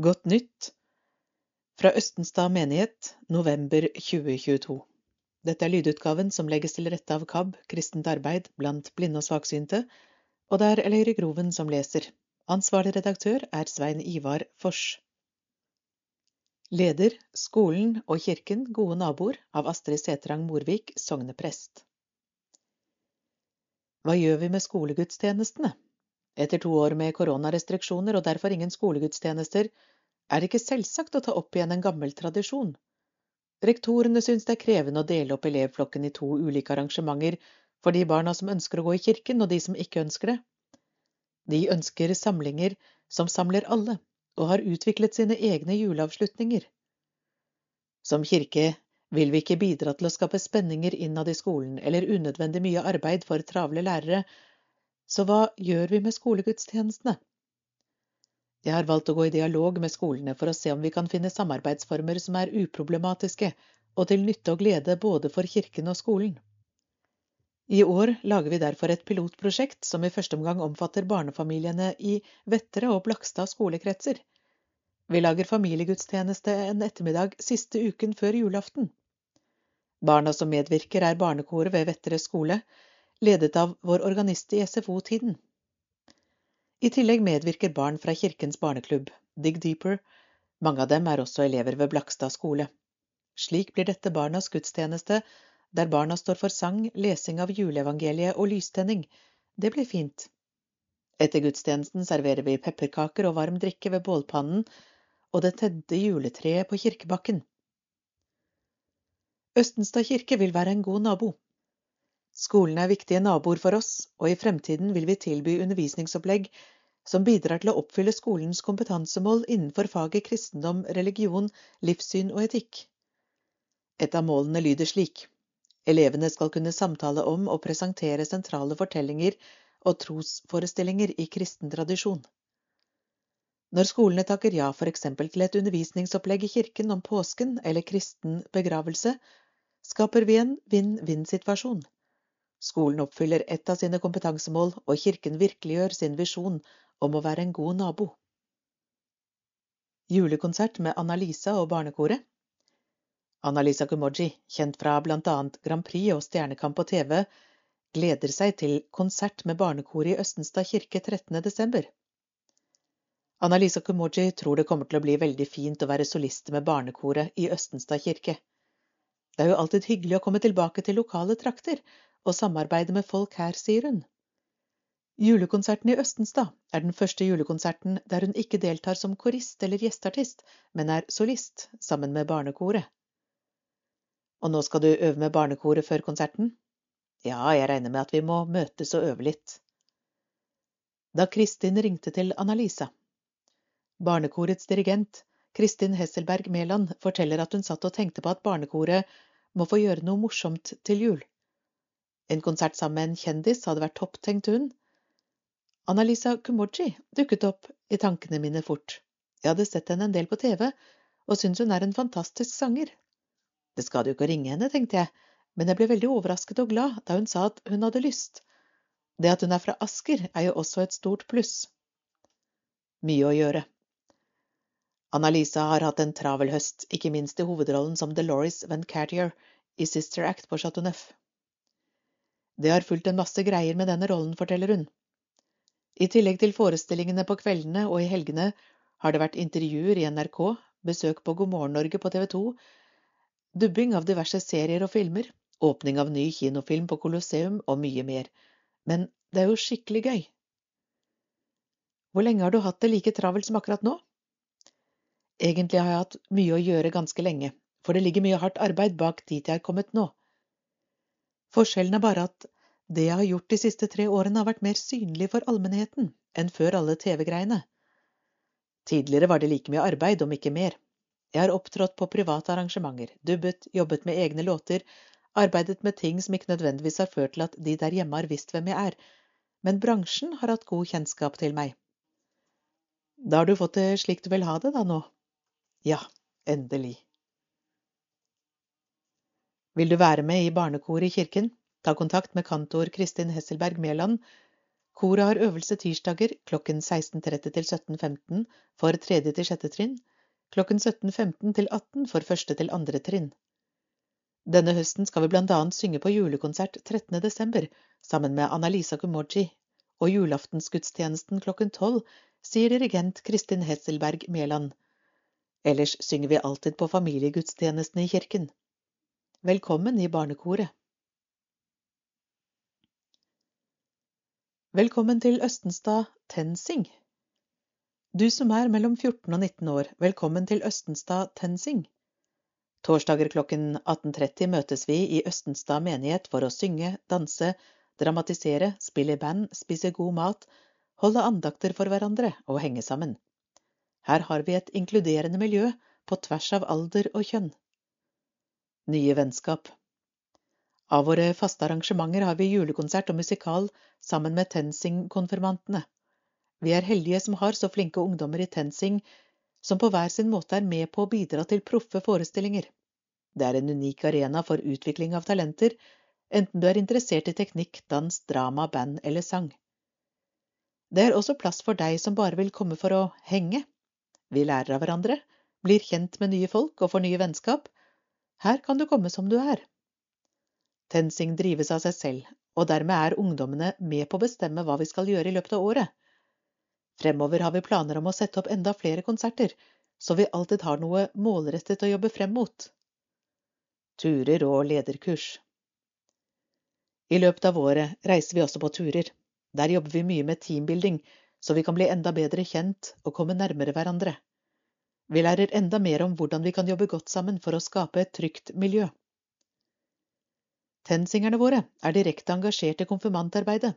Godt nytt fra Østenstad menighet, november 2022. Dette er lydutgaven som legges til rette av KAB, kristent arbeid blant blinde og svaksynte, og det er Eløyre Groven som leser. Ansvarlig redaktør er Svein Ivar Fors. Leder Skolen og kirken gode naboer av Astrid Setrang Morvik, sogneprest. Hva gjør vi med skolegudstjenestene? Etter to år med koronarestriksjoner og derfor ingen skolegudstjenester, er det ikke selvsagt å ta opp igjen en gammel tradisjon. Rektorene syns det er krevende å dele opp elevflokken i to ulike arrangementer for de barna som ønsker å gå i kirken, og de som ikke ønsker det. De ønsker samlinger som samler alle, og har utviklet sine egne juleavslutninger. Som kirke vil vi ikke bidra til å skape spenninger innad i skolen eller unødvendig mye arbeid for travle lærere, så hva gjør vi med skolegudstjenestene? Jeg har valgt å gå i dialog med skolene for å se om vi kan finne samarbeidsformer som er uproblematiske og til nytte og glede både for kirken og skolen. I år lager vi derfor et pilotprosjekt som i første omgang omfatter barnefamiliene i Vettere og Blakstad skolekretser. Vi lager familiegudstjeneste en ettermiddag siste uken før julaften. Barna som medvirker er barnekoret ved Vettere skole, ledet av vår organist i SFO-tiden. I tillegg medvirker barn fra Kirkens barneklubb, Dig Deeper, mange av dem er også elever ved Blakstad skole. Slik blir dette barnas gudstjeneste, der barna står for sang, lesing av juleevangeliet og lystenning. Det blir fint. Etter gudstjenesten serverer vi pepperkaker og varm drikke ved bålpannen og det tedde juletreet på kirkebakken. Østenstad kirke vil være en god nabo. Skolene er viktige naboer for oss, og i fremtiden vil vi tilby undervisningsopplegg som bidrar til å oppfylle skolens kompetansemål innenfor faget kristendom, religion, livssyn og etikk. Et av målene lyder slik. Elevene skal kunne samtale om og presentere sentrale fortellinger og trosforestillinger i kristen tradisjon. Når skolene takker ja eksempel til et undervisningsopplegg i kirken om påsken eller kristen begravelse, skaper vi en vinn-vinn-situasjon. Skolen oppfyller ett av sine kompetansemål, og kirken virkeliggjør sin visjon om å være en god nabo. Julekonsert med Anna-Lisa og Barnekoret Anna-Lisa Kumoji, kjent fra annet Grand Prix og Stjernekamp på TV, gleder seg til konsert med barnekoret i Østenstad kirke 13. desember. Anna-Lisa Kumoji tror det kommer til å bli veldig fint å være solist med barnekoret i Østenstad kirke. Det er jo alltid hyggelig å komme tilbake til lokale trakter og samarbeide med folk her, sier hun. Julekonserten i Østenstad er den første julekonserten der hun ikke deltar som korist eller gjesteartist, men er solist sammen med barnekoret. Og nå skal du øve med barnekoret før konserten? Ja, jeg regner med at vi må møtes og øve litt. Da Kristin ringte til Anna-Lisa. Barnekorets dirigent, Kristin Hesselberg Mæland, forteller at hun satt og tenkte på at barnekoret må få gjøre noe morsomt til jul. En konsert sammen med en kjendis hadde vært topp, tenkte hun. Annalisa Kumoji dukket opp i tankene mine fort. Jeg hadde sett henne en del på TV, og syntes hun er en fantastisk sanger. Det skader jo ikke å ringe henne, tenkte jeg, men jeg ble veldig overrasket og glad da hun sa at hun hadde lyst. Det at hun er fra Asker, er jo også et stort pluss. Mye å gjøre. Annalisa har hatt en travel høst, ikke minst i hovedrollen som Dolores Van Cartier i Sister Act på Chateau Neuf. Det har fulgt en masse greier med denne rollen, forteller hun. I tillegg til forestillingene på kveldene og i helgene har det vært intervjuer i NRK, besøk på God morgen Norge på TV 2, dubbing av diverse serier og filmer, åpning av ny kinofilm på Colosseum og mye mer. Men det er jo skikkelig gøy. Hvor lenge har du hatt det like travelt som akkurat nå? Egentlig har jeg hatt mye å gjøre ganske lenge, for det ligger mye hardt arbeid bak dit jeg er kommet nå. Forskjellen er bare at det jeg har gjort de siste tre årene, har vært mer synlig for allmennheten enn før alle TV-greiene. Tidligere var det like mye arbeid, om ikke mer. Jeg har opptrådt på private arrangementer, dubbet, jobbet med egne låter, arbeidet med ting som ikke nødvendigvis har ført til at de der hjemme har visst hvem jeg er, men bransjen har hatt god kjennskap til meg. Da har du fått det slik du vil ha det, da nå? Ja, endelig. Vil du være med i barnekoret i kirken? Ta kontakt med kantor Kristin Hesselberg Mæland. Koret har øvelse tirsdager klokken 16.30 til 17.15 for tredje til sjette trinn, klokken 17.15 til 18 for første til andre trinn. Denne høsten skal vi blant annet synge på julekonsert 13. desember sammen med Annalisa Kumoji, og julaftensgudstjenesten klokken tolv, sier dirigent Kristin Hesselberg Mæland. Ellers synger vi alltid på familiegudstjenestene i kirken. Velkommen i barnekoret. Velkommen til Østenstad TenSing. Du som er mellom 14 og 19 år, velkommen til Østenstad TenSing. Torsdager klokken 18.30 møtes vi i Østenstad menighet for å synge, danse, dramatisere, spille i band, spise god mat, holde andakter for hverandre og henge sammen. Her har vi et inkluderende miljø på tvers av alder og kjønn. Nye vennskap. Av våre faste arrangementer har vi julekonsert og musikal sammen med TenSing-konfirmantene. Vi er heldige som har så flinke ungdommer i TenSing som på hver sin måte er med på å bidra til proffe forestillinger. Det er en unik arena for utvikling av talenter, enten du er interessert i teknikk, dans, drama, band eller sang. Det er også plass for deg som bare vil komme for å henge. Vi lærer av hverandre, blir kjent med nye folk og får nye vennskap. Her kan du komme som du er. TenSing drives av seg selv, og dermed er ungdommene med på å bestemme hva vi skal gjøre i løpet av året. Fremover har vi planer om å sette opp enda flere konserter, så vi alltid har noe målrettet å jobbe frem mot. Turer og lederkurs I løpet av året reiser vi også på turer. Der jobber vi mye med teambuilding, så vi kan bli enda bedre kjent og komme nærmere hverandre. Vi lærer enda mer om hvordan vi kan jobbe godt sammen for å skape et trygt miljø. Tensingerne våre er direkte engasjert i konfirmantarbeidet.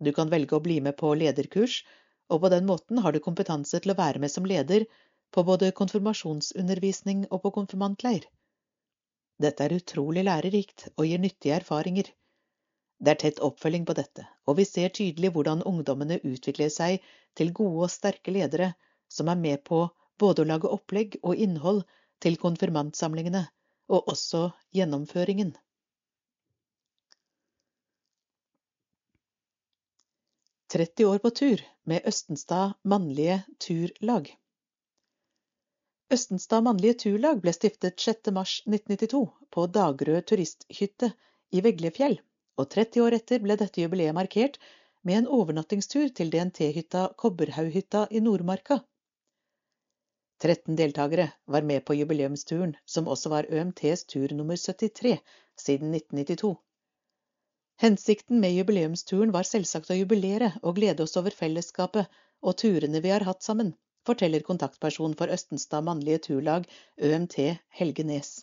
Du kan velge å bli med på lederkurs, og på den måten har du kompetanse til å være med som leder på både konfirmasjonsundervisning og på konfirmantleir. Dette er utrolig lærerikt og gir nyttige erfaringer. Det er tett oppfølging på dette, og vi ser tydelig hvordan ungdommene utvikler seg til gode og sterke ledere som er med på både å lage opplegg og innhold til konfirmantsamlingene, og også gjennomføringen. 30 år på tur med Østenstad mannlige turlag. Østenstad mannlige turlag ble stiftet 6. mars 1992 på Dagrød turisthytte i Veglefjell, og 30 år etter ble dette jubileet markert med en overnattingstur til DNT-hytta Kobberhaughytta i Nordmarka. 13 deltakere var med på jubileumsturen, som også var ØMTs tur nummer 73 siden 1992. Hensikten med jubileumsturen var selvsagt å jubilere og glede oss over fellesskapet og turene vi har hatt sammen, forteller kontaktperson for Østenstad mannlige turlag, ØMT Helge Nes.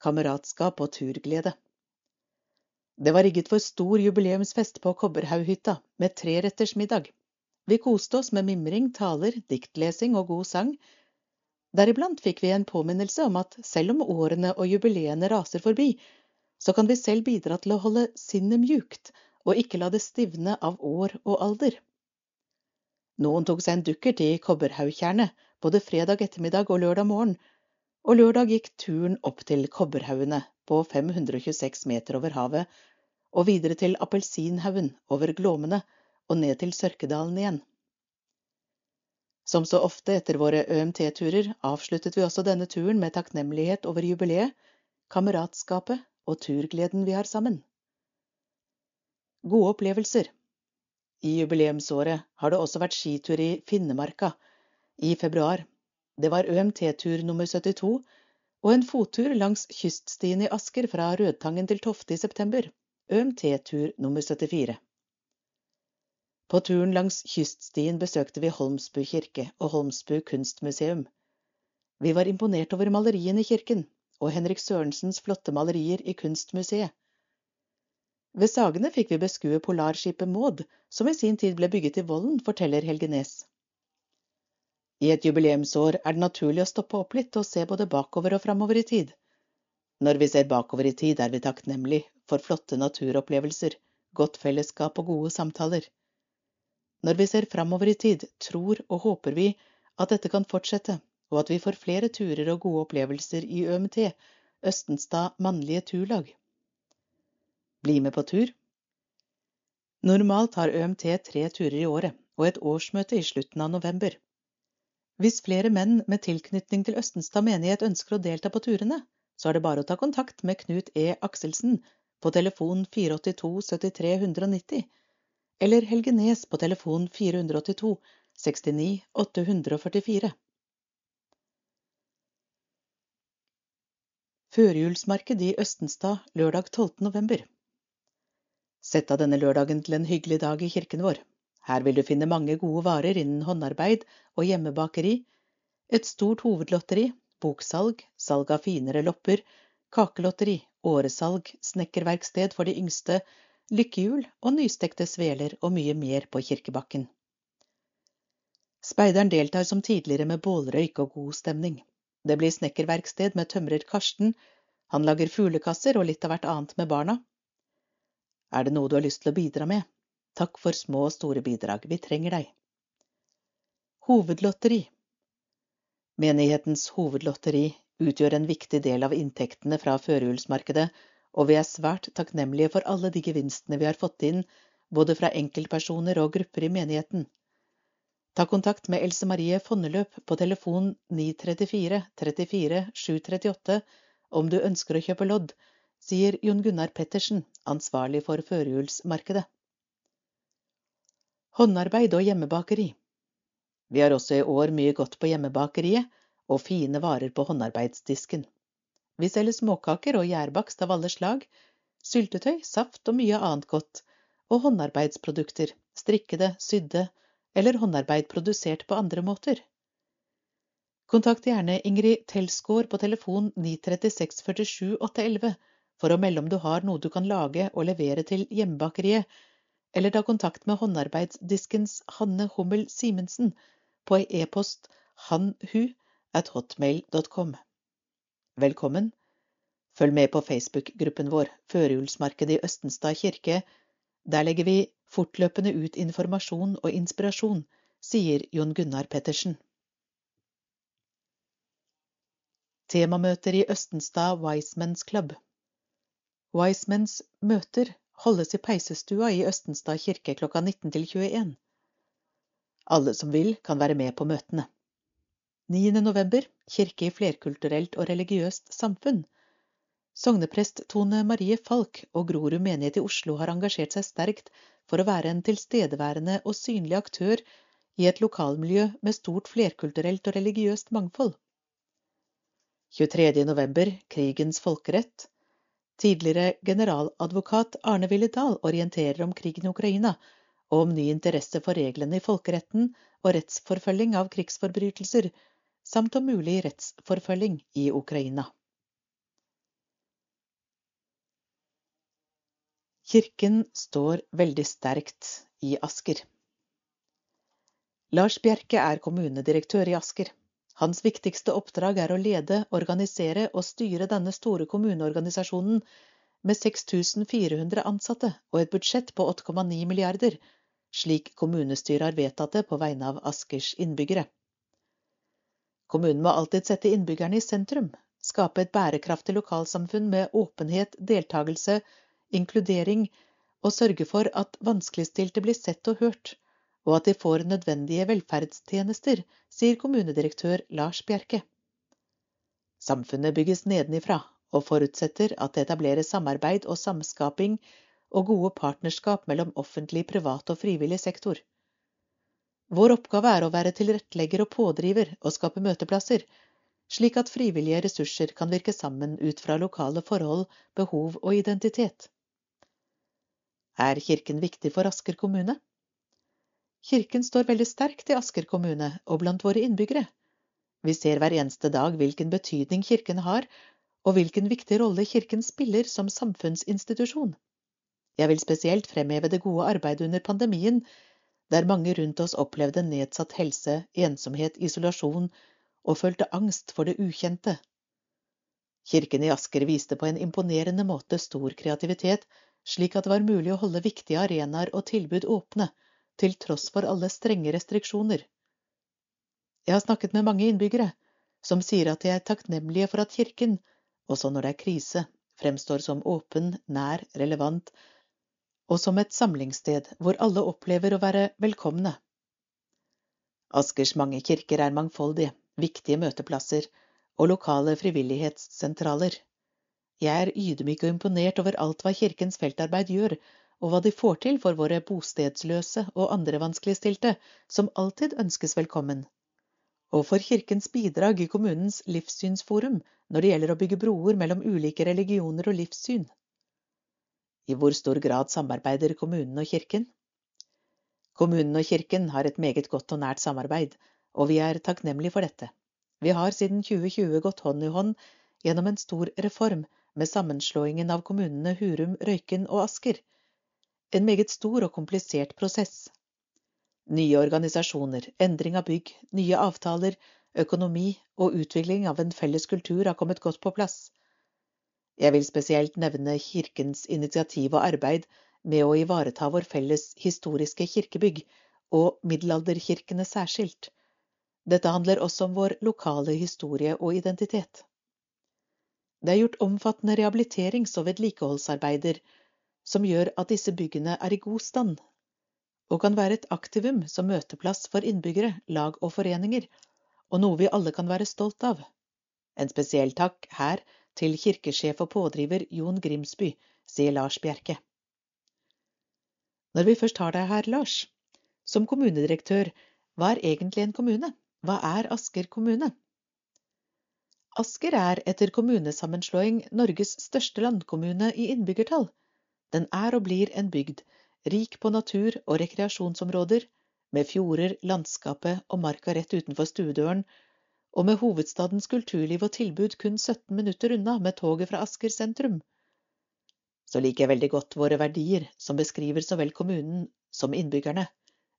Kameratskap og turglede. Det var rigget for stor jubileumsfest på Kobberhaughytta med treretters middag. Vi koste oss med mimring, taler, diktlesing og god sang. Deriblant fikk vi en påminnelse om at selv om årene og jubileene raser forbi, så kan vi selv bidra til å holde sinnet mjukt og ikke la det stivne av år og alder. Noen tok seg en dukkert i Kobberhaugtjernet både fredag ettermiddag og lørdag morgen, og lørdag gikk turen opp til Kobberhaugene på 526 meter over havet, og videre til Appelsinhaugen over Glåmene og ned til Sørkedalen igjen. Som så ofte etter våre ØMT-turer avsluttet vi også denne turen med takknemlighet over jubileet, kameratskapet og turgleden vi har sammen. Gode opplevelser I jubileumsåret har det også vært skitur i Finnemarka i februar. Det var ØMT-tur nummer 72 og en fottur langs kyststien i Asker fra Rødtangen til Tofte i september. ØMT-tur nummer 74. På turen langs kyststien besøkte vi Holmsbu kirke og Holmsbu kunstmuseum. Vi var imponert over maleriene i kirken og Henrik Sørensens flotte malerier i Kunstmuseet. Ved Sagene fikk vi beskue polarskipet Maud, som i sin tid ble bygget i Vollen, forteller Helge Nes. I et jubileumsår er det naturlig å stoppe opp litt og se både bakover og framover i tid. Når vi ser bakover i tid, er vi takknemlig for flotte naturopplevelser, godt fellesskap og gode samtaler. Når vi ser framover i tid, tror og håper vi at dette kan fortsette, og at vi får flere turer og gode opplevelser i ØMT, Østenstad mannlige turlag. Bli med på tur. Normalt har ØMT tre turer i året og et årsmøte i slutten av november. Hvis flere menn med tilknytning til Østenstad menighet ønsker å delta på turene, så er det bare å ta kontakt med Knut E. Akselsen på telefon 482 73 190, eller Helge Nes på telefon 482 69 844. Førjulsmarked i Østenstad lørdag 12. november. Sett av denne lørdagen til en hyggelig dag i kirken vår. Her vil du finne mange gode varer innen håndarbeid og hjemmebakeri, et stort hovedlotteri, boksalg, salg av finere lopper, kakelotteri, åresalg, snekkerverksted for de yngste, lykkehjul og nystekte sveler og mye mer på Kirkebakken. Speideren deltar som tidligere med bålrøyk og god stemning. Det blir snekkerverksted med tømrer Karsten, han lager fuglekasser og litt av hvert annet med barna. Er det noe du har lyst til å bidra med? Takk for små og store bidrag, vi trenger deg. Hovedlotteri Menighetens hovedlotteri utgjør en viktig del av inntektene fra førjulsmarkedet, og vi er svært takknemlige for alle de gevinstene vi har fått inn, både fra enkeltpersoner og grupper i menigheten. Ta kontakt med Else Marie Fondeløp på telefon 934 34 738 om du ønsker å kjøpe lodd, sier Jon Gunnar Pettersen, ansvarlig for førjulsmarkedet. Håndarbeid og hjemmebakeri Vi har også i år mye godt på hjemmebakeriet og fine varer på håndarbeidsdisken. Vi selger småkaker og gjærbakst av alle slag, syltetøy, saft og mye annet godt, og håndarbeidsprodukter, strikkede, sydde, eller håndarbeid produsert på andre måter. Kontakt gjerne Ingrid Telsgaard på telefon 936 47 811 for å melde om du har noe du kan lage og levere til hjemmebakeriet, eller ta kontakt med håndarbeidsdiskens Hanne Hummel Simensen på e-post hanhu at hotmail.com. Velkommen! Følg med på Facebook-gruppen vår Førjulsmarkedet i Østenstad kirke. Der legger vi fortløpende ut informasjon og inspirasjon, sier Jon Gunnar Pettersen. Temamøter i Østenstad Wisemens Club Wisemens møter holdes i peisestua i Østenstad kirke klokka 19 til 21. Alle som vil, kan være med på møtene. 9. november kirke i flerkulturelt og religiøst samfunn. Sogneprest Tone Marie Falk og Grorud menighet i Oslo har engasjert seg sterkt for å være en tilstedeværende og synlig aktør i et lokalmiljø med stort flerkulturelt og religiøst mangfold. 23. november krigens folkerett. Tidligere generaladvokat Arne Ville Dahl orienterer om krigen i Ukraina og om ny interesse for reglene i folkeretten og rettsforfølging av krigsforbrytelser, samt om mulig rettsforfølging i Ukraina. Kirken står veldig sterkt i Asker. Lars Bjerke er kommunedirektør i Asker. Hans viktigste oppdrag er å lede, organisere og styre denne store kommuneorganisasjonen med 6400 ansatte og et budsjett på 8,9 milliarder, slik kommunestyret har vedtatt det på vegne av Askers innbyggere. Kommunen må alltid sette innbyggerne i sentrum, skape et bærekraftig lokalsamfunn med åpenhet, deltakelse, inkludering og sørge for at vanskeligstilte blir sett og hørt, og at de får nødvendige velferdstjenester, sier kommunedirektør Lars Bjerke. Samfunnet bygges nedenifra og forutsetter at det etableres samarbeid og samskaping og gode partnerskap mellom offentlig, privat og frivillig sektor. Vår oppgave er å være tilrettelegger og pådriver og skape møteplasser, slik at frivillige ressurser kan virke sammen ut fra lokale forhold, behov og identitet. Er kirken viktig for Asker kommune? Kirken står veldig sterkt i Asker kommune og blant våre innbyggere. Vi ser hver eneste dag hvilken betydning kirken har, og hvilken viktig rolle kirken spiller som samfunnsinstitusjon. Jeg vil spesielt fremheve det gode arbeidet under pandemien, der mange rundt oss opplevde nedsatt helse, ensomhet, isolasjon og følte angst for det ukjente. Kirken i Asker viste på en imponerende måte stor kreativitet slik at det var mulig å holde viktige arenaer og tilbud åpne, til tross for alle strenge restriksjoner. Jeg har snakket med mange innbyggere som sier at de er takknemlige for at kirken, også når det er krise, fremstår som åpen, nær, relevant, og som et samlingssted hvor alle opplever å være velkomne. Askers mange kirker er mangfoldige, viktige møteplasser og lokale frivillighetssentraler. Jeg er ydmyk og imponert over alt hva Kirkens feltarbeid gjør, og hva de får til for våre bostedsløse og andre vanskeligstilte, som alltid ønskes velkommen, og for Kirkens bidrag i kommunens livssynsforum når det gjelder å bygge broer mellom ulike religioner og livssyn. I hvor stor grad samarbeider kommunen og kirken? Kommunen og kirken har et meget godt og nært samarbeid, og vi er takknemlige for dette. Vi har siden 2020 gått hånd i hånd gjennom en stor reform med sammenslåingen av kommunene Hurum, Røyken og Asker. En meget stor og komplisert prosess. Nye organisasjoner, endring av bygg, nye avtaler, økonomi og utvikling av en felles kultur har kommet godt på plass. Jeg vil spesielt nevne Kirkens initiativ og arbeid med å ivareta vår felles historiske kirkebygg, og middelalderkirkene særskilt. Dette handler også om vår lokale historie og identitet. Det er gjort omfattende rehabiliterings- og vedlikeholdsarbeider som gjør at disse byggene er i god stand, og kan være et aktivum som møteplass for innbyggere, lag og foreninger, og noe vi alle kan være stolt av. En spesiell takk her til kirkesjef og pådriver Jon Grimsby, sier Lars Bjerke. Når vi først har deg her, Lars, som kommunedirektør, hva er egentlig en kommune? Hva er Asker kommune? Asker er etter kommunesammenslåing Norges største landkommune i innbyggertall. Den er og blir en bygd, rik på natur og rekreasjonsområder, med fjorder, landskapet og marka rett utenfor stuedøren, og med hovedstadens kulturliv og tilbud kun 17 minutter unna med toget fra Asker sentrum. Så liker jeg veldig godt våre verdier, som beskriver så vel kommunen som innbyggerne,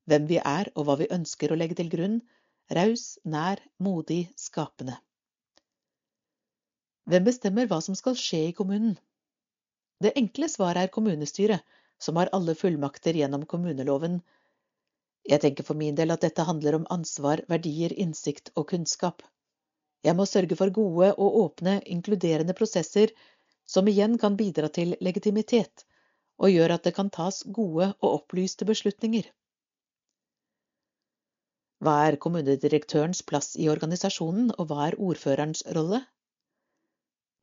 hvem vi er og hva vi ønsker å legge til grunn, raus, nær, modig, skapende. Hvem bestemmer hva som skal skje i kommunen? Det enkle svaret er kommunestyret, som har alle fullmakter gjennom kommuneloven. Jeg tenker for min del at dette handler om ansvar, verdier, innsikt og kunnskap. Jeg må sørge for gode og åpne, inkluderende prosesser som igjen kan bidra til legitimitet, og gjør at det kan tas gode og opplyste beslutninger. Hva er kommunedirektørens plass i organisasjonen, og hva er ordførerens rolle?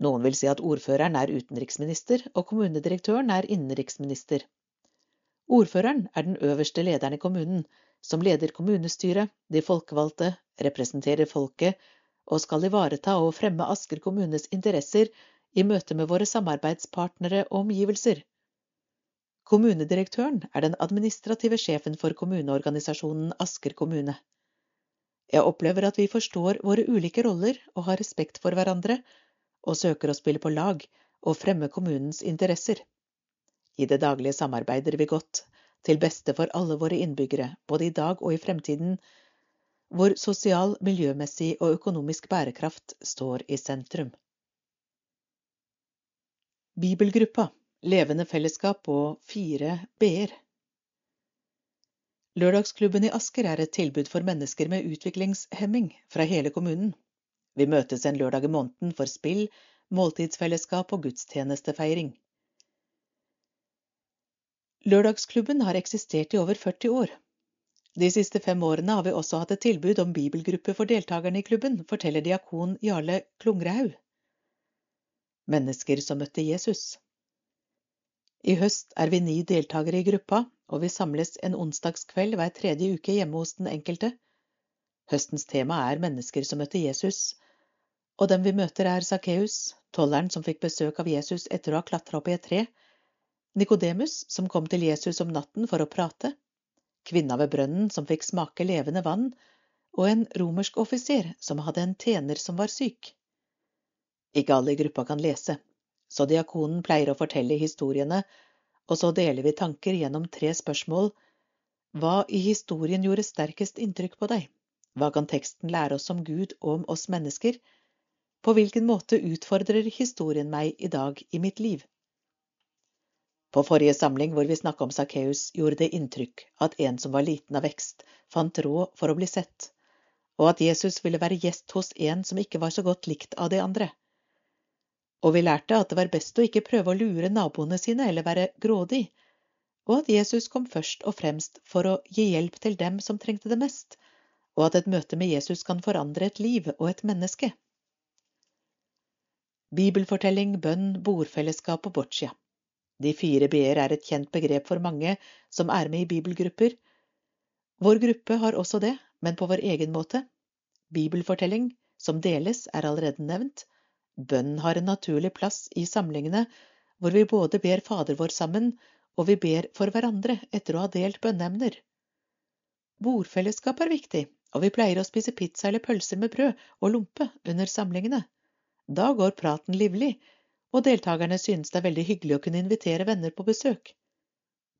Noen vil si at ordføreren er utenriksminister, og kommunedirektøren er innenriksminister. Ordføreren er den øverste lederen i kommunen, som leder kommunestyret, de folkevalgte, representerer folket og skal ivareta og fremme Asker kommunes interesser i møte med våre samarbeidspartnere og omgivelser. Kommunedirektøren er den administrative sjefen for kommuneorganisasjonen Asker kommune. Jeg opplever at vi forstår våre ulike roller og har respekt for hverandre, og søker å spille på lag og fremme kommunens interesser. I det daglige samarbeider vi godt, til beste for alle våre innbyggere, både i dag og i fremtiden, hvor sosial, miljømessig og økonomisk bærekraft står i sentrum. Bibelgruppa levende fellesskap og fire b-er. Lørdagsklubben i Asker er et tilbud for mennesker med utviklingshemming fra hele kommunen. Vi møtes en lørdag i måneden for spill, måltidsfellesskap og gudstjenestefeiring. Lørdagsklubben har eksistert i over 40 år. De siste fem årene har vi også hatt et tilbud om bibelgruppe for deltakerne i klubben, forteller diakon Jarle Klungrehaug. Mennesker som møtte Jesus. I høst er vi ni deltakere i gruppa, og vi samles en onsdagskveld hver tredje uke hjemme hos den enkelte. Høstens tema er mennesker som møtte Jesus, og dem vi møter er Sakkeus, tolleren som fikk besøk av Jesus etter å ha klatra opp i et tre, Nikodemus, som kom til Jesus om natten for å prate, kvinna ved brønnen som fikk smake levende vann, og en romersk offiser som hadde en tjener som var syk. Ikke alle i gruppa kan lese, så diakonen pleier å fortelle historiene, og så deler vi tanker gjennom tre spørsmål. Hva i historien gjorde sterkest inntrykk på deg? Hva kan teksten lære oss om Gud og om oss mennesker? På hvilken måte utfordrer historien meg i dag i mitt liv? På forrige samling hvor vi snakka om Sakkeus, gjorde det inntrykk at en som var liten av vekst, fant råd for å bli sett, og at Jesus ville være gjest hos en som ikke var så godt likt av de andre og vi lærte at det var best å ikke prøve å lure naboene sine eller være grådig, og at Jesus kom først og fremst for å gi hjelp til dem som trengte det mest, og at et møte med Jesus kan forandre et liv og et menneske. Bibelfortelling, bønn, bordfellesskap og boccia. De fire b-er er et kjent begrep for mange som er med i bibelgrupper. Vår gruppe har også det, men på vår egen måte. Bibelfortelling, som deles, er allerede nevnt. Bønn har en naturlig plass i samlingene, hvor vi både ber Fader vår sammen, og vi ber for hverandre etter å ha delt bønneemner. Bordfellesskap er viktig, og vi pleier å spise pizza eller pølser med brød og lompe under samlingene. Da går praten livlig, og deltakerne synes det er veldig hyggelig å kunne invitere venner på besøk.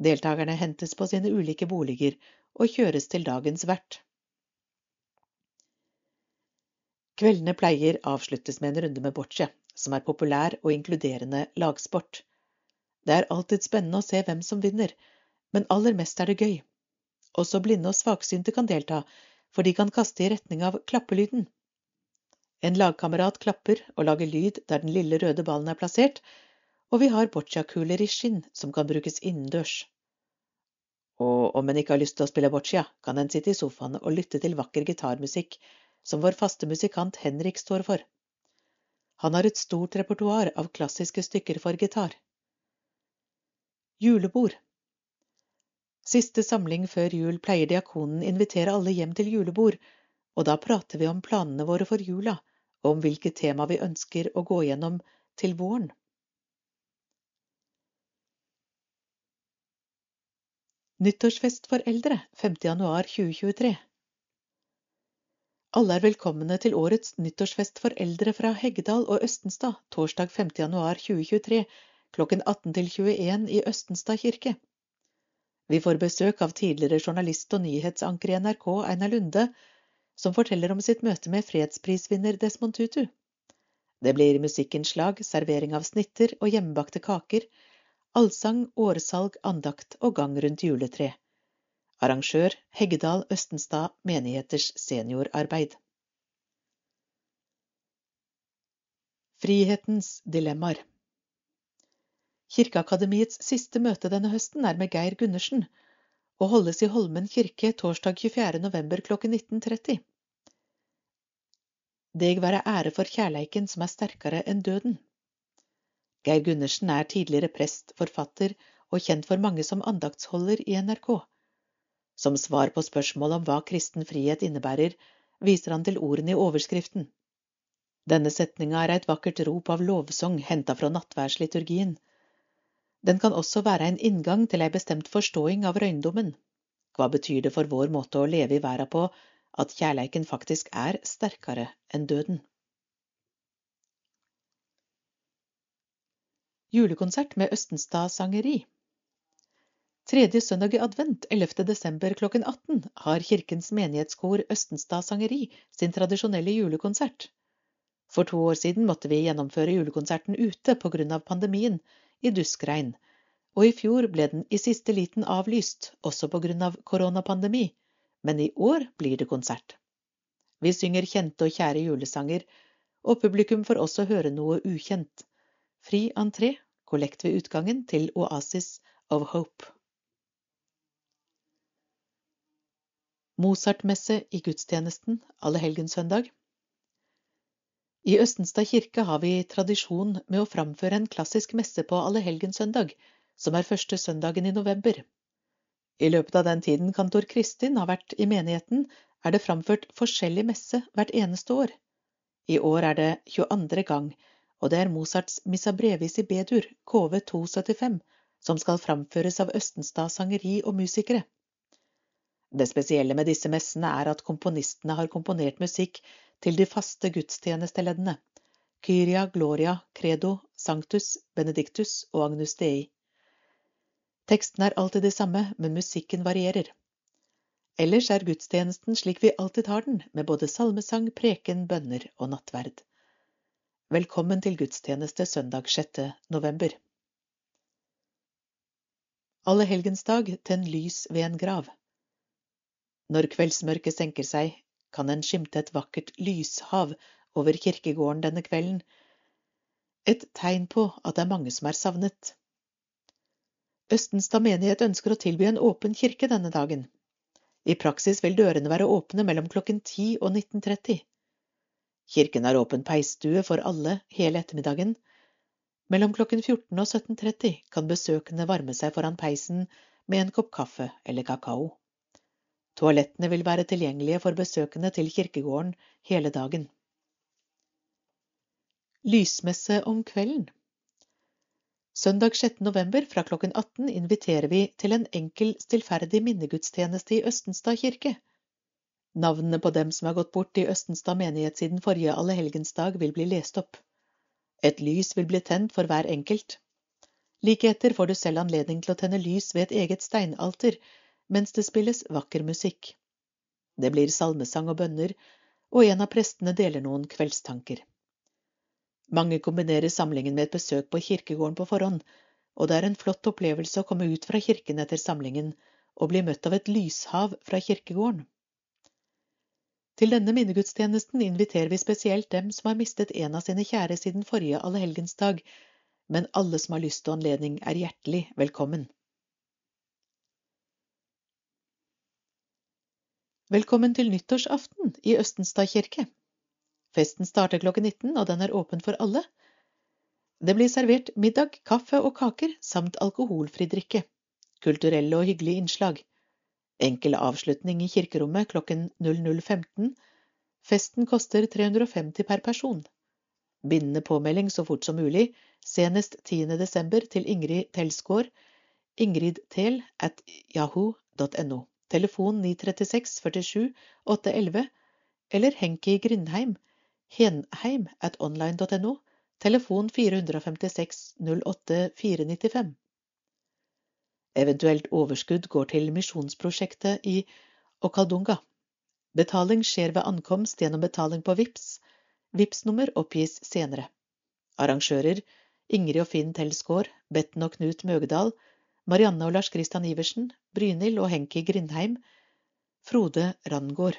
Deltakerne hentes på sine ulike boliger og kjøres til dagens vert. Kveldene pleier avsluttes med en runde med boccia, som er populær og inkluderende lagsport. Det er alltid spennende å se hvem som vinner, men aller mest er det gøy. Også blinde og svaksynte kan delta, for de kan kaste i retning av klappelyden. En lagkamerat klapper og lager lyd der den lille røde ballen er plassert, og vi har boccia-kuler i skinn som kan brukes innendørs. Og om en ikke har lyst til å spille boccia, kan en sitte i sofaen og lytte til vakker gitarmusikk som vår faste musikant Henrik står for. Han har et stort repertoar av klassiske stykker for gitar. Julebord Siste samling før jul pleier diakonen invitere alle hjem til julebord, og da prater vi om planene våre for jula, og om hvilke tema vi ønsker å gå gjennom til våren. Nyttårsfest for eldre 5. januar 2023 Alle er velkomne til årets nyttårsfest for eldre fra Heggedal og Østenstad torsdag 5. januar 2023 klokken 18 til 21 i Østenstad kirke. Vi får besøk av tidligere journalist og nyhetsanker i NRK, Einar Lunde, som forteller om sitt møte med fredsprisvinner Desmond Tutu. Det blir musikkinnslag, servering av snitter og hjemmebakte kaker, allsang, årsalg, andakt og gang rundt juletre. Arrangør Heggedal Østenstad menigheters seniorarbeid. Frihetens dilemmaer Kirkeakademiets siste møte denne høsten er med Geir Gundersen og holdes i Holmen kirke torsdag 24. november klokken 19.30. Deg være ære for kjærleiken som er sterkere enn døden. Geir Gundersen er tidligere prest, forfatter og kjent for mange som andaktsholder i NRK. Som svar på spørsmål om hva kristen frihet innebærer, viser han til ordene i overskriften. Denne setninga er et vakkert rop av lovsang henta fra nattværsliturgien. Den kan også være en inngang til ei bestemt forståing av røyndommen. Hva betyr det for vår måte å leve i verda på at kjærleiken faktisk er sterkere enn døden? julekonsert med Østenstad sangeri. Tredje søndag i advent, 11. desember klokken 18, har Kirkens menighetskor Østenstad sangeri sin tradisjonelle julekonsert. For to år siden måtte vi gjennomføre julekonserten ute på grunn av pandemien, i duskregn, og i fjor ble den i siste liten avlyst, også på grunn av koronapandemi, men i år blir det konsert. Vi synger kjente og kjære julesanger, og publikum får også høre noe ukjent. Fri entré kollekt ved utgangen til Oasis of Hope. Mozart-messe i gudstjenesten allehelgenssøndag. I Østenstad kirke har vi tradisjon med å framføre en klassisk messe på allehelgenssøndag, som er første søndagen i november. I løpet av den tiden kantor Kristin har vært i menigheten, er det framført forskjellig messe hvert eneste år. I år er det 22. gang, og det er Mozarts Missa Brevis i B-dur, KV 275, som skal framføres av Østenstad sangeri og musikere. Det spesielle med disse messene er at komponistene har komponert musikk til de faste gudstjenesteleddene Kyria, Gloria, Credo, Sanctus, Benedictus og Agnus Dei. Tekstene er alltid de samme, men musikken varierer. Ellers er gudstjenesten slik vi alltid har den, med både salmesang, preken, bønner og nattverd. Velkommen til gudstjeneste søndag 6. november. Allehelgensdag tenn lys ved en grav. Når kveldsmørket senker seg, kan en skimte et vakkert lyshav over kirkegården denne kvelden, et tegn på at det er mange som er savnet. Østenstad menighet ønsker å tilby en åpen kirke denne dagen. I praksis vil dørene være åpne mellom klokken 10 og 19.30. Kirken har åpen peisstue for alle hele ettermiddagen. Mellom klokken 14 og 17.30 kan besøkende varme seg foran peisen med en kopp kaffe eller kakao. Toalettene vil være tilgjengelige for besøkende til kirkegården hele dagen. Lysmesse om kvelden Søndag 6. november fra klokken 18 inviterer vi til en enkel, stillferdig minnegudstjeneste i Østenstad kirke. Navnene på dem som har gått bort i Østenstad menighet siden forrige allehelgensdag, vil bli lest opp. Et lys vil bli tent for hver enkelt. Like etter får du selv anledning til å tenne lys ved et eget steinalter mens det spilles vakker musikk. Det blir salmesang og bønner, og en av prestene deler noen kveldstanker. Mange kombinerer samlingen med et besøk på kirkegården på forhånd, og det er en flott opplevelse å komme ut fra kirken etter samlingen og bli møtt av et lyshav fra kirkegården. Til denne minnegudstjenesten inviterer vi spesielt dem som har mistet en av sine kjære siden forrige allehelgensdag, men alle som har lyst og anledning, er hjertelig velkommen. Velkommen til nyttårsaften i Østenstad kirke. Festen starter klokken 19, og den er åpen for alle. Det blir servert middag, kaffe og kaker samt alkoholfri drikke. Kulturelle og hyggelige innslag. Enkel avslutning i kirkerommet klokken 00.15. Festen koster 350 per person. Bindende påmelding så fort som mulig, senest 10. desember til Ingrid Telsgaard, ingridtel. Telefon 936 47 811 eller Henki Grindheim henheim at online.no, telefon 456 08 495. Eventuelt overskudd går til misjonsprosjektet i Okaldunga. Betaling skjer ved ankomst gjennom betaling på VIPS. VIPS-nummer oppgis senere. Arrangører Ingrid og Finn Telsgaard, Betten og Knut Møgedal, Marianne og Lars Christian Iversen, Brynhild og Henki Grindheim, Frode Randgård.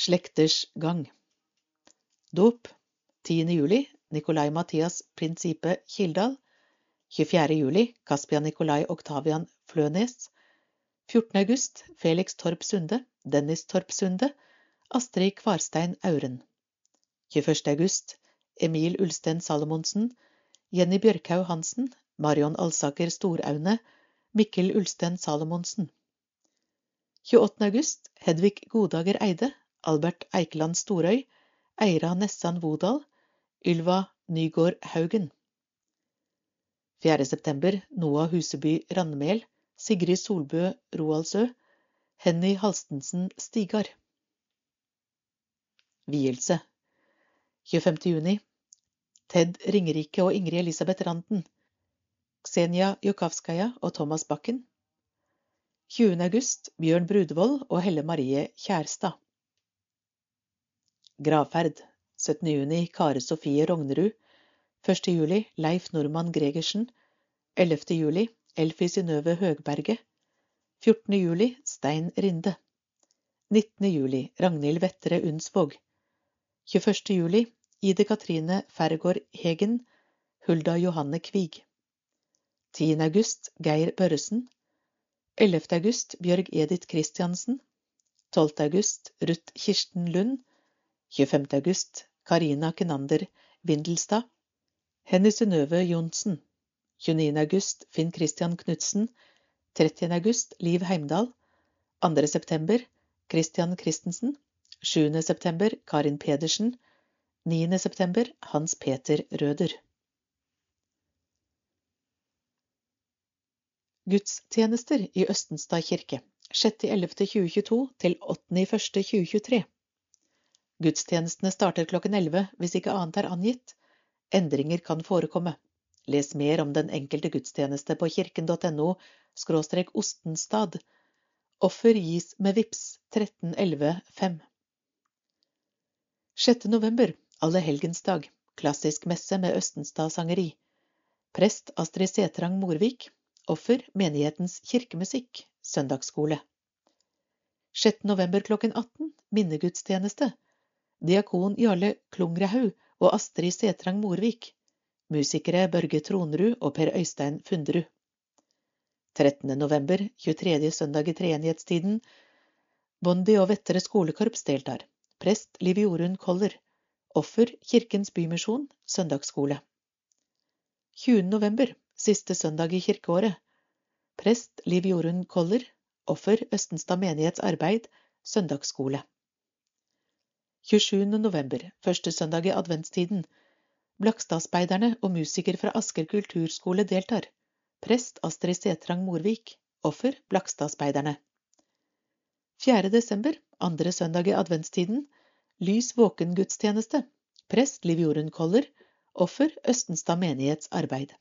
Slekters gang Dåp 10. juli Nikolai Mathias Prinsipe Kildahl 24. juli Kaspian Nikolai Oktavian Flønes 14. august Felix Torp Sunde Dennis Torp Sunde Astrid Kvarstein Auren 21. august Emil Ulsten Salomonsen Jenny Bjørkhaug Hansen Marion Alsaker Storaune Mikkel Ulsten Salomonsen 28. august Hedvig Godager Eide Albert Eikeland Storøy, Eira Nessan Vodal, Ylva Nygård Haugen. 4. september Noah Huseby Randmel, Sigrid Solbø Roaldsø, Henny Halstensen Stigar. Vielse 25. juni Ted Ringerike og Ingrid Elisabeth Randen. Ksenia Jukavskaja og Thomas Bakken. 20. august Bjørn Brudevold og Helle Marie Kjærstad. Gravferd 17. juni Kare Sofie Rognerud 1. juli Leif Normann Gregersen 11. juli Elfie Synnøve Høgberget 14. juli Stein Rinde 19. juli Ragnhild Vettere Undsvåg 21. juli Ide Katrine Fergård Hegen Hulda Johanne Kvig 10. august Geir Børresen 11. august Bjørg Edith Christiansen 12. august Ruth Kirsten Lund 25. august Karina Kenander Vindelstad. Henny Synnøve Johnsen. 29. august Finn Christian Knutsen. 30. august Liv Heimdal. 2. september Christian Christensen. 7. september Karin Pedersen. 9. september Hans Peter Røder. Gudstjenester i Østenstad kirke 6.11.2022 til 8.1.2023. Gudstjenestene starter klokken 11 hvis ikke annet er angitt. Endringer kan forekomme. Les mer om den enkelte gudstjeneste på kirken.no ostenstad. Offer gis med VIPS 1311 6. november, allehelgensdag, klassisk messe med Østenstad sangeri. Prest Astrid Setrang Morvik. Offer menighetens kirkemusikk. Søndagsskole. 6. november klokken 18, minnegudstjeneste diakon Jarle Klungrehaug og Astrid Setrang Morvik. Musikere Børge Tronrud og Per Øystein Funderud. 13. november, 23. søndag i treenighetstiden. Bondi og Vettere skolekorps deltar. Prest Liv Jorunn Koller. Offer Kirkens Bymisjon, søndagsskole. 20. november, siste søndag i kirkeåret. Prest Liv Jorunn Koller. Offer Østenstad menighets arbeid, søndagsskole. 27. november, første søndag i adventstiden. Blakstadspeiderne og musiker fra Asker kulturskole deltar. Prest Astrid Setrang Morvik. Offer Blakstadspeiderne. 4. desember, andre søndag i adventstiden. Lys våkengudstjeneste. Prest Liv Jorunn Koller. Offer Østenstad menighets arbeid.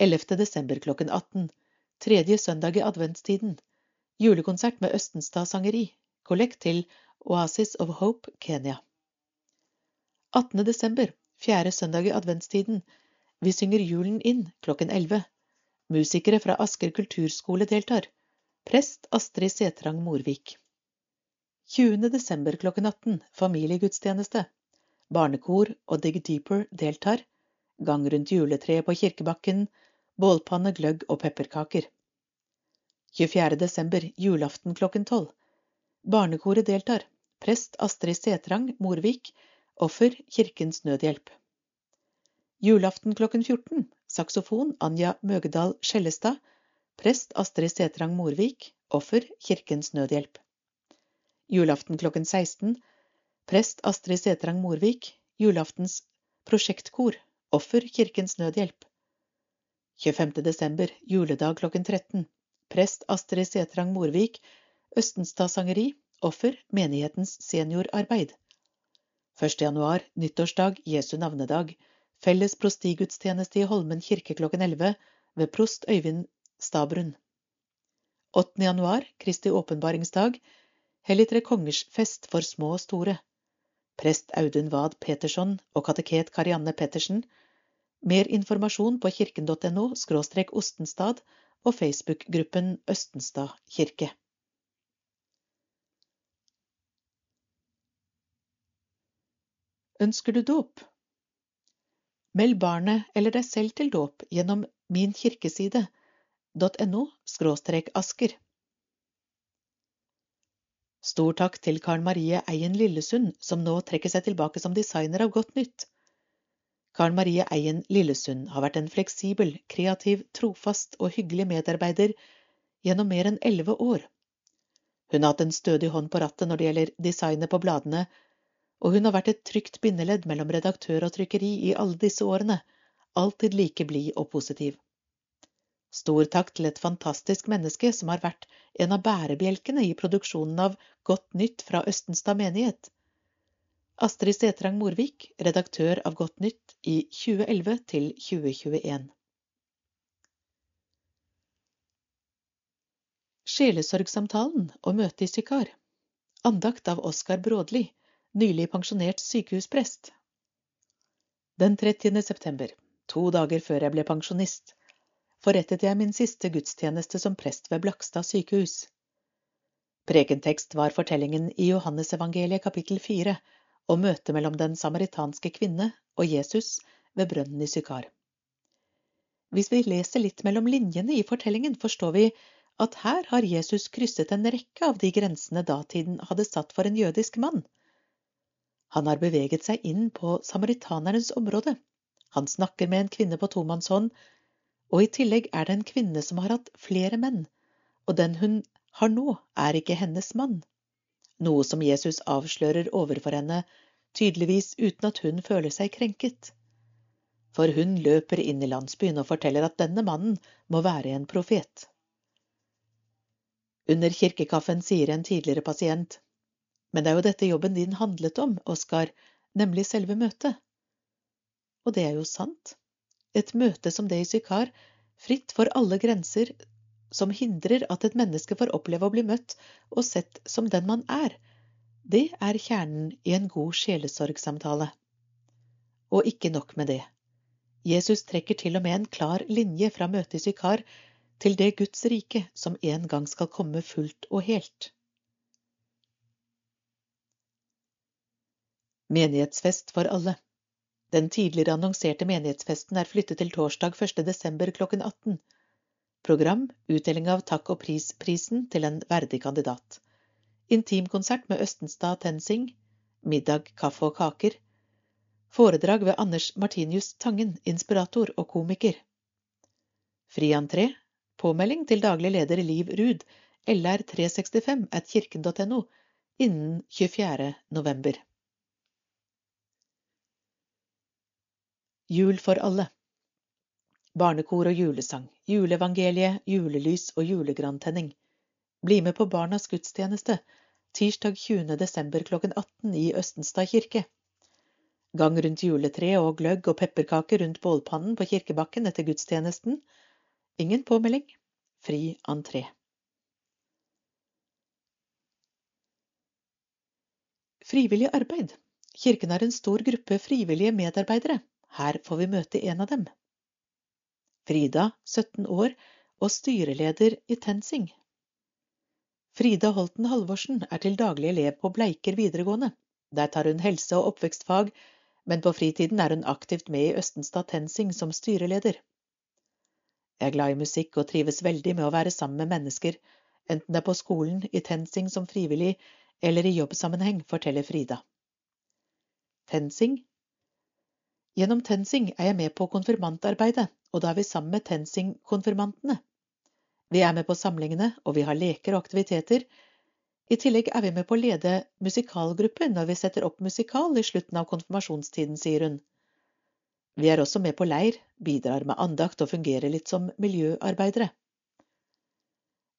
11. desember klokken 18. Tredje søndag i adventstiden. Julekonsert med Østenstad sangeri. Kollekt til Oasis of Hope, Kenya. 18. desember, fjerde søndag i adventstiden. Vi synger julen inn klokken 11. Musikere fra Asker kulturskole deltar. Prest Astrid Setrang Morvik. 20. desember klokken 18. Familiegudstjeneste. Barnekor og Dig Deeper deltar. Gang rundt juletreet på kirkebakken. Bålpanne, gløgg og pepperkaker. 24. desember, julaften klokken 12. Barnekoret deltar. Prest Astrid Setrang Morvik. Offer Kirkens Nødhjelp. Julaften klokken 14. Saksofon Anja Møgedal Skjellestad. Prest Astrid Setrang Morvik. Offer Kirkens Nødhjelp. Julaften klokken 16. Prest Astrid Setrang Morvik. Julaftens prosjektkor. Offer Kirkens Nødhjelp. 25. desember, juledag klokken 13. Prest Astrid Setrang Morvik. Østenstad sangeri. Offer menighetens seniorarbeid. 1. januar, nyttårsdag, Jesu navnedag. Felles prostigudstjeneste i Holmen kirke klokken 11 ved prost Øyvind Stabrun. 8. januar, Kristi åpenbaringsdag. Hellig Tre Kongers fest for små og store. Prest Audun Wad Petersson og kateket Karianne Pettersen. Mer informasjon på kirken.no Ostenstad og Facebook-gruppen Østenstad kirke. Ønsker du dåp? Meld barnet eller deg selv til dåp gjennom minkirkeside.no asker. Stor takk til Karen Marie Eien Lillesund, som nå trekker seg tilbake som designer av Godt nytt. Karen Marie Eien Lillesund har vært en fleksibel, kreativ, trofast og hyggelig medarbeider gjennom mer enn elleve år. Hun har hatt en stødig hånd på rattet når det gjelder designet på bladene og hun har vært et trygt bindeledd mellom redaktør og trykkeri i alle disse årene, alltid like blid og positiv. Stor takk til et fantastisk menneske som har vært en av bærebjelkene i produksjonen av Godt nytt fra Østenstad menighet. Astrid Setrang Morvik, redaktør av Godt nytt i 2011 til 2021. Sjelesorgsamtalen og møte i Sykar. Andakt av Oskar Brådli nylig pensjonert sykehusprest. Den 30. september, to dager før jeg ble pensjonist, forrettet jeg min siste gudstjeneste som prest ved Blakstad sykehus. Prekentekst var fortellingen i Johannesevangeliet kapittel fire om møtet mellom den samaritanske kvinne og Jesus ved brønnen i Sykar. Hvis vi leser litt mellom linjene i fortellingen, forstår vi at her har Jesus krysset en rekke av de grensene datiden hadde satt for en jødisk mann. Han har beveget seg inn på samaritanernes område. Han snakker med en kvinne på tomannshånd, og i tillegg er det en kvinne som har hatt flere menn, og den hun har nå, er ikke hennes mann. Noe som Jesus avslører overfor henne, tydeligvis uten at hun føler seg krenket. For hun løper inn i landsbyen og forteller at denne mannen må være en profet. Under kirkekaffen sier en tidligere pasient men det er jo dette jobben din handlet om, Oskar, nemlig selve møtet. Og det er jo sant. Et møte som det i Sykar, fritt for alle grenser som hindrer at et menneske får oppleve å bli møtt og sett som den man er, det er kjernen i en god sjelesorgsamtale. Og ikke nok med det. Jesus trekker til og med en klar linje fra møtet i Sykar til det Guds rike som en gang skal komme fullt og helt. Menighetsfest for alle. Den tidligere annonserte menighetsfesten er flyttet til torsdag 1. desember klokken 18. Program utdeling av takk- og pris-prisen til en verdig kandidat. Intimkonsert med Østenstad Tensing. Middag, kaffe og kaker. Foredrag ved Anders Martinius Tangen, inspirator og komiker. Fri entré. Påmelding til daglig leder Liv Ruud, lr365 at kirken.no, innen 24. november. Jul for alle Barnekor og julesang, juleevangeliet, julelys og julegrantenning. Bli med på Barnas gudstjeneste tirsdag 20. desember klokken 18 i Østenstad kirke. Gang rundt juletreet og gløgg og pepperkaker rundt bålpannen på kirkebakken etter gudstjenesten. Ingen påmelding. Fri entré. Frivillig arbeid. Kirken har en stor gruppe frivillige medarbeidere. Her får vi møte en av dem. Frida, 17 år, og styreleder i TenSing. Frida Holten Halvorsen er til daglig elev på Bleiker videregående. Der tar hun helse- og oppvekstfag, men på fritiden er hun aktivt med i Østenstad TenSing som styreleder. Jeg er glad i musikk og trives veldig med å være sammen med mennesker, enten det er på skolen, i TenSing som frivillig eller i jobbsammenheng, forteller Frida. TenSing Gjennom TenSing er jeg med på konfirmantarbeidet, og da er vi sammen med TenSing-konfirmantene. Vi er med på samlingene, og vi har leker og aktiviteter. I tillegg er vi med på å lede musikalgruppe når vi setter opp musikal i slutten av konfirmasjonstiden, sier hun. Vi er også med på leir, bidrar med andakt og fungerer litt som miljøarbeidere.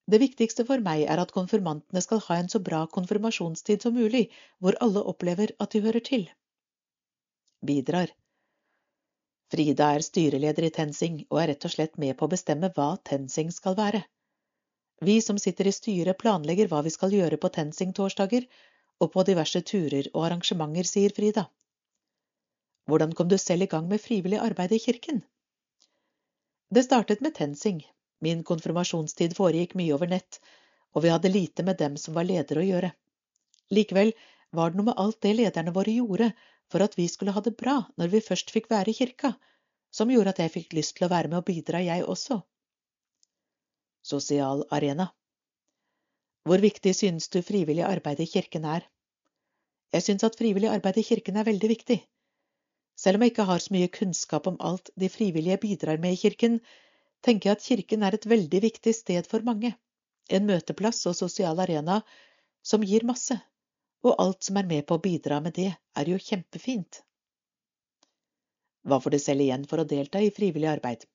Det viktigste for meg er at konfirmantene skal ha en så bra konfirmasjonstid som mulig, hvor alle opplever at de hører til. Bidrar. Frida er styreleder i TenSing og er rett og slett med på å bestemme hva TenSing skal være. Vi som sitter i styret planlegger hva vi skal gjøre på TenSing-torsdager og på diverse turer og arrangementer, sier Frida. Hvordan kom du selv i gang med frivillig arbeid i kirken? Det startet med TenSing. Min konfirmasjonstid foregikk mye over nett, og vi hadde lite med dem som var ledere å gjøre. Likevel var det noe med alt det lederne våre gjorde for at vi skulle ha det bra når vi først fikk være i kirka, som gjorde at jeg fikk lyst til å være med og bidra, jeg også. Sosial arena Hvor viktig synes du frivillig arbeid i kirken er? Jeg synes at frivillig arbeid i kirken er veldig viktig. Selv om jeg ikke har så mye kunnskap om alt de frivillige bidrar med i kirken, tenker jeg at kirken er et veldig viktig sted for mange, en møteplass og sosial arena som gir masse, og alt som er med på å bidra med det, er jo kjempefint. Hva får du selv igjen for å delta i frivillig arbeid?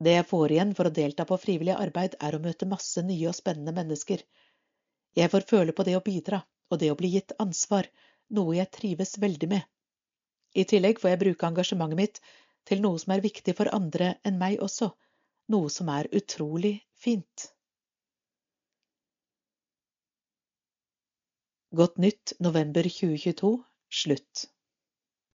Det jeg får igjen for å delta på frivillig arbeid, er å møte masse nye og spennende mennesker. Jeg får føle på det å bidra, og det å bli gitt ansvar, noe jeg trives veldig med. I tillegg får jeg bruke engasjementet mitt til noe som er viktig for andre enn meg også, noe som er utrolig fint. Godt nytt november 2022 slutt.